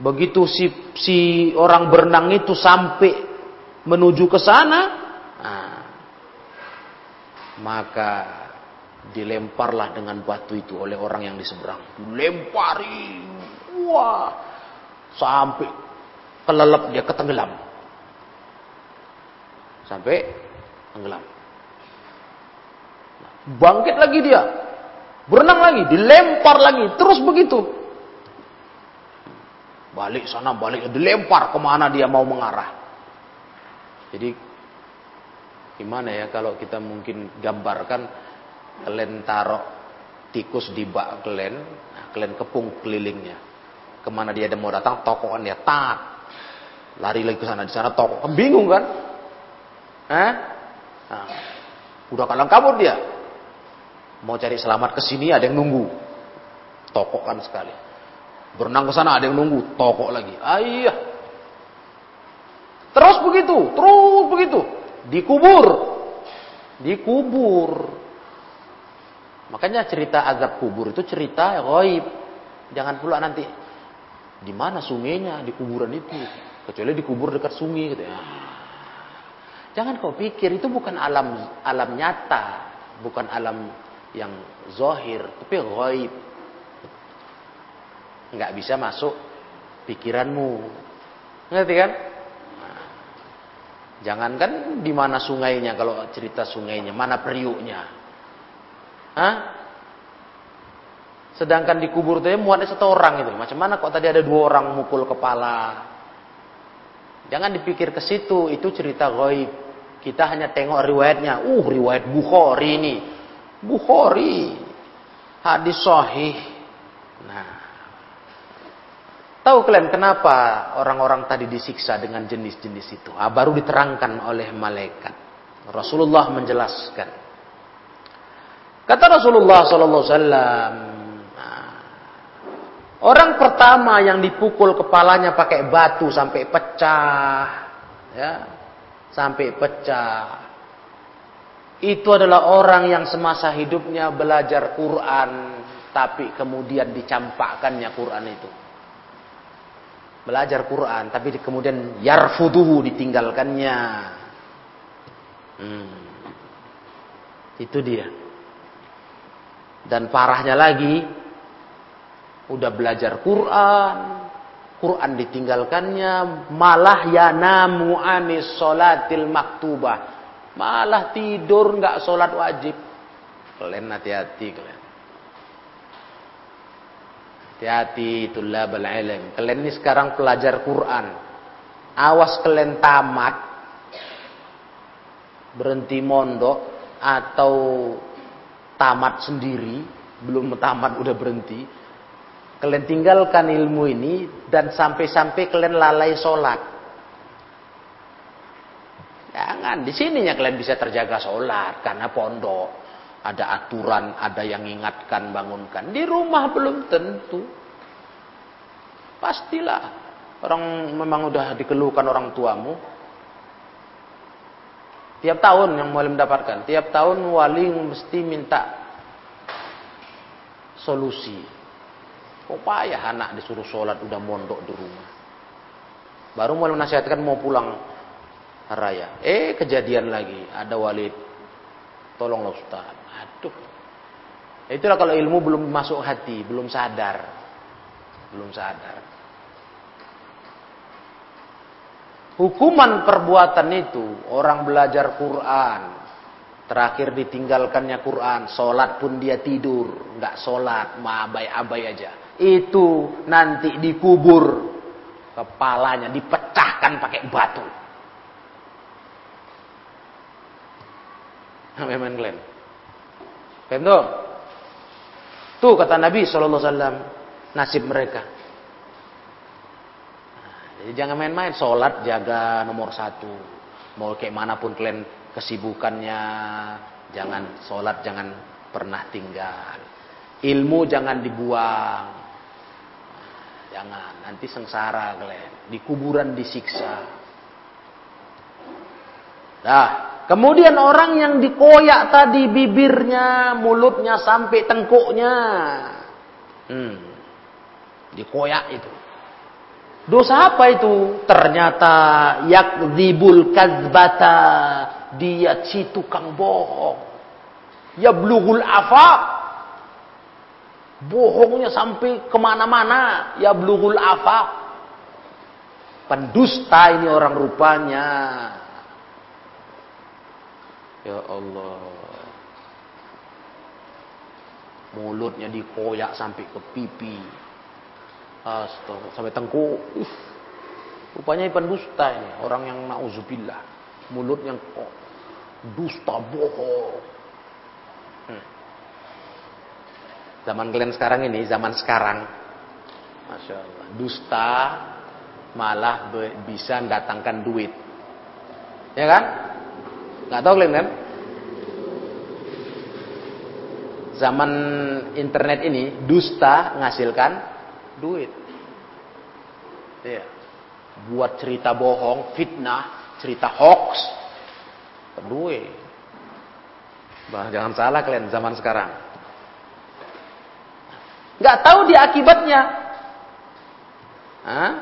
Begitu si, si orang berenang itu sampai menuju ke sana, nah, maka dilemparlah dengan batu itu oleh orang yang di seberang. Dilempari, wah, sampai kelelep dia ketenggelam. Sampai tenggelam. Nah, bangkit lagi dia, berenang lagi, dilempar lagi, terus begitu. Balik sana, balik, dilempar ke mana dia mau mengarah. Jadi gimana ya kalau kita mungkin gambarkan kalian taruh tikus di bak kalian, nah, kalian kepung kelilingnya. Ke mana dia mau datang, tokokan dia tak. Lari lagi ke sana, di sana toko. Bingung kan? Hah? Nah, udah kalang kabur dia. Mau cari selamat ke sini ada yang nunggu. Tokokan sekali. Berenang ke sana ada yang nunggu, toko lagi. Ayah. Terus begitu, terus begitu. Dikubur. Dikubur. Makanya cerita azab kubur itu cerita gaib. Jangan pula nanti di mana sungainya di kuburan itu. Kecuali dikubur dekat sungai gitu ya. Jangan kau pikir itu bukan alam alam nyata, bukan alam yang zahir, tapi gaib nggak bisa masuk pikiranmu. Ngerti kan? Nah, jangankan di mana sungainya kalau cerita sungainya, mana periuknya. Hah? Sedangkan dikubur itu muatnya satu orang itu. Macam mana kok tadi ada dua orang mukul kepala? Jangan dipikir ke situ, itu cerita gaib. Kita hanya tengok riwayatnya. Uh, riwayat Bukhari ini. Bukhari. Hadis sahih. Nah, Tahu kalian kenapa orang-orang tadi disiksa dengan jenis-jenis itu? Ah, baru diterangkan oleh malaikat. Rasulullah menjelaskan. Kata Rasulullah Sallallahu Alaihi Wasallam, orang pertama yang dipukul kepalanya pakai batu sampai pecah, ya, sampai pecah. Itu adalah orang yang semasa hidupnya belajar Quran, tapi kemudian dicampakkannya Quran itu belajar Quran tapi kemudian yarfuduhu ditinggalkannya hmm. itu dia dan parahnya lagi udah belajar Quran Quran ditinggalkannya malah yanamu anis solatil maktubah malah tidur nggak sholat wajib kalian hati-hati kalian Hati-hati tulabal ilm. Kalian ini sekarang pelajar Quran. Awas kalian tamat. Berhenti mondok. Atau tamat sendiri. Belum tamat udah berhenti. Kalian tinggalkan ilmu ini. Dan sampai-sampai kalian lalai sholat. Jangan. Di sininya kalian bisa terjaga sholat. Karena pondok ada aturan, ada yang ingatkan, bangunkan. Di rumah belum tentu. Pastilah orang memang udah dikeluhkan orang tuamu. Tiap tahun yang mulai mendapatkan, tiap tahun wali mesti minta solusi. Kok payah anak disuruh sholat udah mondok di rumah. Baru mulai menasihatkan mau pulang raya. Eh kejadian lagi, ada wali tolonglah Ustaz. Aduh. Itulah kalau ilmu belum masuk hati, belum sadar. Belum sadar. Hukuman perbuatan itu, orang belajar Quran, terakhir ditinggalkannya Quran, sholat pun dia tidur, nggak sholat, abai-abai aja. Itu nanti dikubur, kepalanya dipecahkan pakai batu. Memang Glenn. Paham tuh? kata Nabi Wasallam nasib mereka. Jadi jangan main-main, sholat jaga nomor satu. Mau kayak mana pun kalian kesibukannya, jangan sholat jangan pernah tinggal. Ilmu jangan dibuang. Jangan, nanti sengsara kalian. Di kuburan disiksa. Nah, Kemudian orang yang dikoyak tadi bibirnya, mulutnya sampai tengkuknya. Hmm. Dikoyak itu. Dosa apa itu? Ternyata yakdzibul kadzbata. Dia si tukang bohong. Ya blughul afa. Bohongnya sampai ke mana-mana. Ya blughul afa. Pendusta ini orang rupanya. Ya Allah. Mulutnya dikoyak sampai ke pipi. Astaga, sampai tengkuk. Uh, rupanya pendusta ini, orang yang nauzubillah. Mulutnya kok dusta bohong. Hmm. Zaman kalian sekarang ini, zaman sekarang. Masya Allah. Dusta malah bisa datangkan duit. Ya kan? Nggak tahu kalian kan? Zaman internet ini dusta menghasilkan duit. Ya. Buat cerita bohong, fitnah, cerita hoax, duit. Bah, jangan salah kalian zaman sekarang. Nggak tahu dia akibatnya. Hah?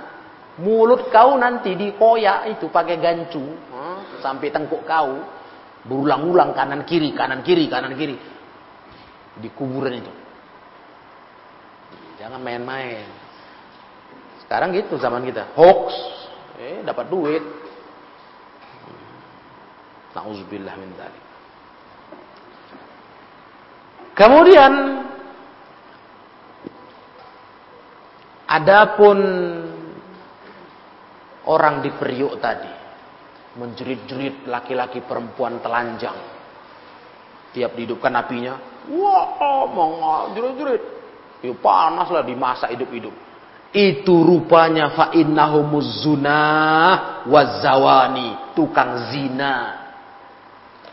Mulut kau nanti dikoyak itu pakai gancu hmm, sampai tengkuk kau berulang-ulang kanan kiri kanan kiri kanan kiri di kuburan itu. Jangan main-main. Sekarang gitu zaman kita, hoax, eh dapat duit. Nauzubillah min dzalik. Kemudian adapun orang di periuk tadi menjerit-jerit laki-laki perempuan telanjang tiap dihidupkan apinya wah mau jerit-jerit. Ya panas lah dimasak hidup-hidup. Itu rupanya fa innahumuz zunah wazawani tukang zina.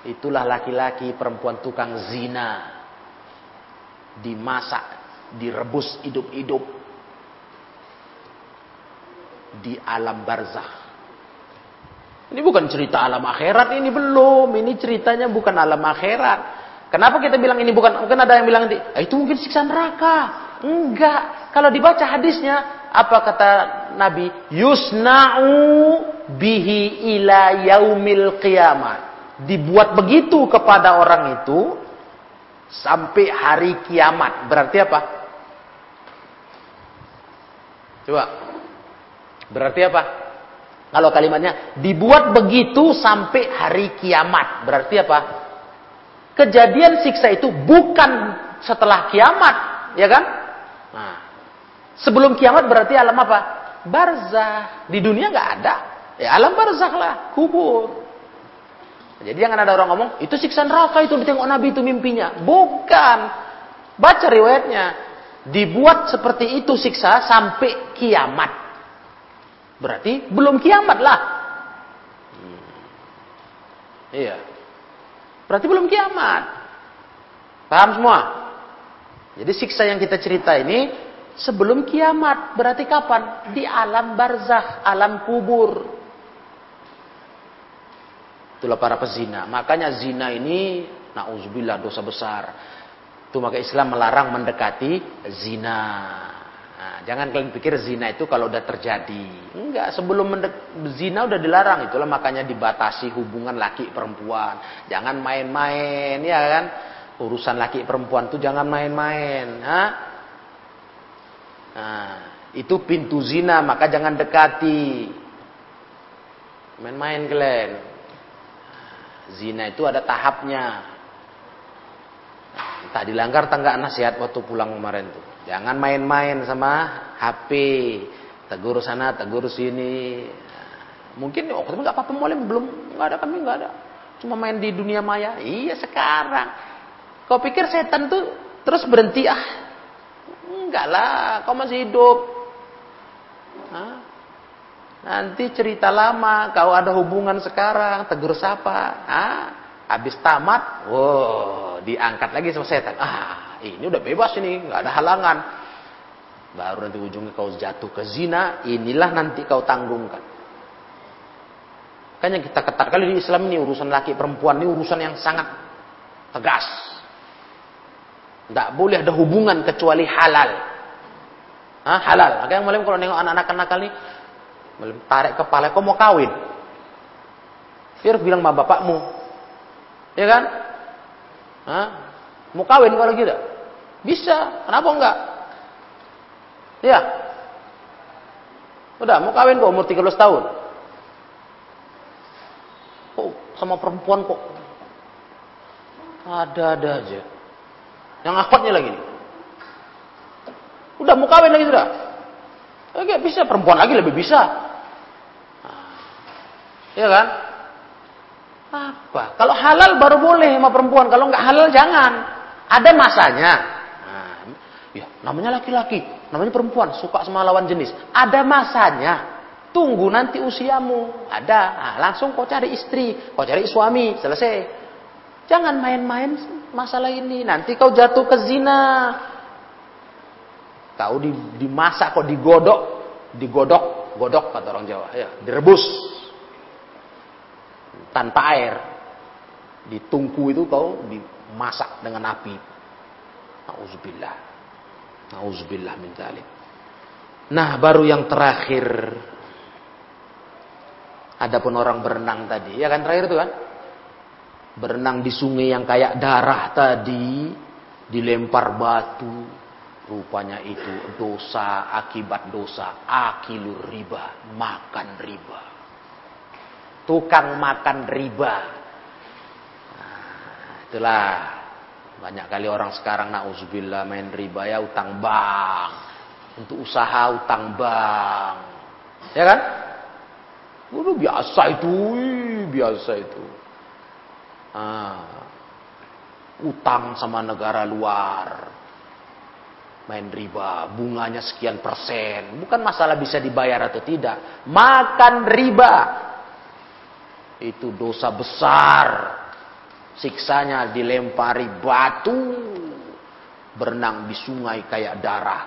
Itulah laki-laki perempuan tukang zina. Dimasak direbus hidup-hidup di alam barzah. Ini bukan cerita alam akhirat, ini belum. Ini ceritanya bukan alam akhirat. Kenapa kita bilang ini bukan? Mungkin ada yang bilang ah, itu mungkin siksa neraka. Enggak. Kalau dibaca hadisnya, apa kata Nabi? Yusna'u bihi ila yaumil qiyamah. Dibuat begitu kepada orang itu sampai hari kiamat. Berarti apa? Coba Berarti apa? Kalau kalimatnya dibuat begitu sampai hari kiamat. Berarti apa? Kejadian siksa itu bukan setelah kiamat, ya kan? Nah, sebelum kiamat berarti alam apa? Barzah. Di dunia nggak ada. Ya alam barzah lah, kubur. Jadi jangan ada orang ngomong, itu siksa neraka itu ditengok Nabi itu mimpinya. Bukan. Baca riwayatnya. Dibuat seperti itu siksa sampai kiamat. Berarti belum kiamat lah. Hmm. Iya. Berarti belum kiamat. Paham semua? Jadi siksa yang kita cerita ini sebelum kiamat. Berarti kapan? Di alam barzah, alam kubur. Itulah para pezina. Makanya zina ini, na'udzubillah dosa besar. Itu maka Islam melarang mendekati zina. Nah, jangan kalian pikir zina itu kalau udah terjadi. Enggak, sebelum zina udah dilarang. Itulah makanya dibatasi hubungan laki perempuan. Jangan main-main, ya kan? Urusan laki perempuan tuh jangan main-main. Nah, itu pintu zina, maka jangan dekati. Main-main kalian. Zina itu ada tahapnya. Entah dilanggar tangga nasihat waktu pulang kemarin tuh. Jangan main-main sama HP. Tegur sana, tegur sini. Mungkin oh, nggak apa-apa mulai belum nggak ada kami nggak ada. Cuma main di dunia maya. Iya sekarang. Kau pikir setan tuh terus berhenti ah? Enggak lah, kau masih hidup. Hah? Nanti cerita lama, kau ada hubungan sekarang, tegur sapa. Ah, habis tamat, wow, diangkat lagi sama setan. Ah, ini udah bebas ini, nggak ada halangan. Baru nanti ujungnya kau jatuh ke zina, inilah nanti kau tanggungkan. Kan yang kita ketat kali di Islam ini urusan laki perempuan ini urusan yang sangat tegas. Tidak boleh ada hubungan kecuali halal. Hah, halal. Makanya mulai kalau nengok anak-anak nakal nih, tarik kepala, kau mau kawin? Dia bilang sama bapakmu. Ya kan? Hah? Mau kawin kalau gitu? Bisa, kenapa enggak? Ya. Udah, mau kawin kok umur 13 tahun. Kok sama perempuan kok ada-ada aja. Yang akhwatnya lagi nih. Udah mau kawin lagi sudah. Oke, bisa perempuan lagi lebih bisa. Iya kan? Apa? Kalau halal baru boleh sama perempuan, kalau nggak halal jangan. Ada masanya. Ya, namanya laki-laki, namanya perempuan, suka sama lawan jenis. Ada masanya. Tunggu nanti usiamu. Ada. Nah, langsung kau cari istri, kau cari suami, selesai. Jangan main-main masalah ini. Nanti kau jatuh ke zina. Kau dimasak kok digodok, digodok, godok kata orang Jawa, ya, direbus tanpa air. Ditungku itu kau dimasak dengan api. Nauzubillah. Nauzubillah min dzalik. Nah, baru yang terakhir. Adapun orang berenang tadi, ya kan terakhir itu kan? Berenang di sungai yang kayak darah tadi, dilempar batu, Rupanya itu dosa akibat dosa. Akilur riba. Makan riba. Tukang makan riba. Nah, itulah. Banyak kali orang sekarang na'udzubillah main riba ya utang bank. Untuk usaha utang bank. Ya kan? Udah biasa itu. Biasa itu. Ah, utang sama negara luar main riba, bunganya sekian persen. Bukan masalah bisa dibayar atau tidak. Makan riba. Itu dosa besar. Siksanya dilempari batu. Berenang di sungai kayak darah.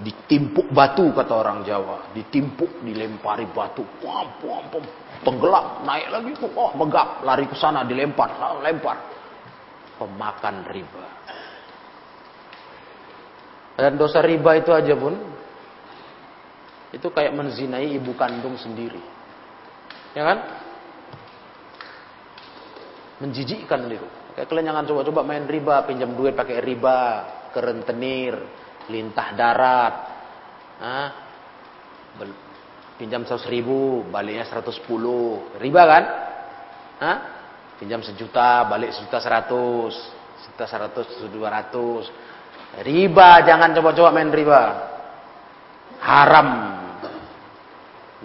Ditimpuk batu kata orang Jawa. Ditimpuk, dilempari batu. Pum. Tenggelam, naik lagi. Oh, megap, lari ke sana, dilempar, lempar. Pemakan riba. Dan dosa riba itu aja pun itu kayak menzinai ibu kandung sendiri. Ya kan? Menjijikkan itu. Kayak kalian jangan coba-coba main riba, pinjam duit pakai riba, kerentenir, lintah darat. Hah? Pinjam 100 ribu, baliknya 110. Riba kan? Hah? Pinjam sejuta, balik sejuta seratus. Sejuta seratus, dua ratus. Riba, jangan coba-coba main riba. Haram.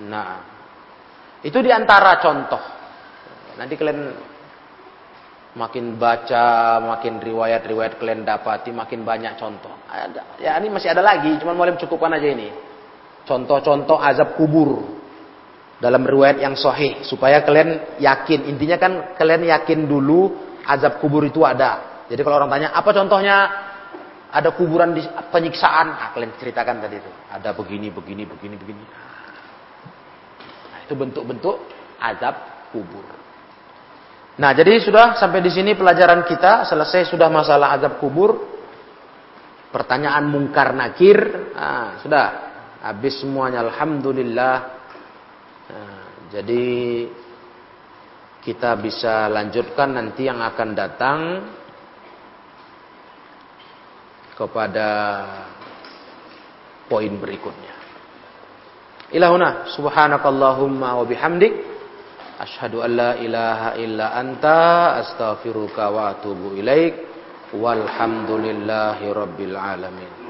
Nah, itu di antara contoh. Nanti kalian makin baca, makin riwayat-riwayat kalian dapati, makin banyak contoh. Ada, ya ini masih ada lagi, cuma boleh cukupkan aja ini. Contoh-contoh azab kubur dalam riwayat yang sahih supaya kalian yakin. Intinya kan kalian yakin dulu azab kubur itu ada. Jadi kalau orang tanya apa contohnya, ada kuburan di penyiksaan. Nah, kalian ceritakan tadi itu. Ada begini, begini, begini, begini. Nah, itu bentuk-bentuk azab kubur. Nah, jadi sudah sampai di sini pelajaran kita. Selesai sudah masalah azab kubur. Pertanyaan mungkar nakir. Nah, sudah. Habis semuanya. Alhamdulillah. Nah, jadi kita bisa lanjutkan nanti yang akan datang kepada poin berikutnya. Ilahuna subhanakallahumma wa bihamdik asyhadu an la ilaha illa anta astaghfiruka wa atubu ilaik walhamdulillahi rabbil alamin.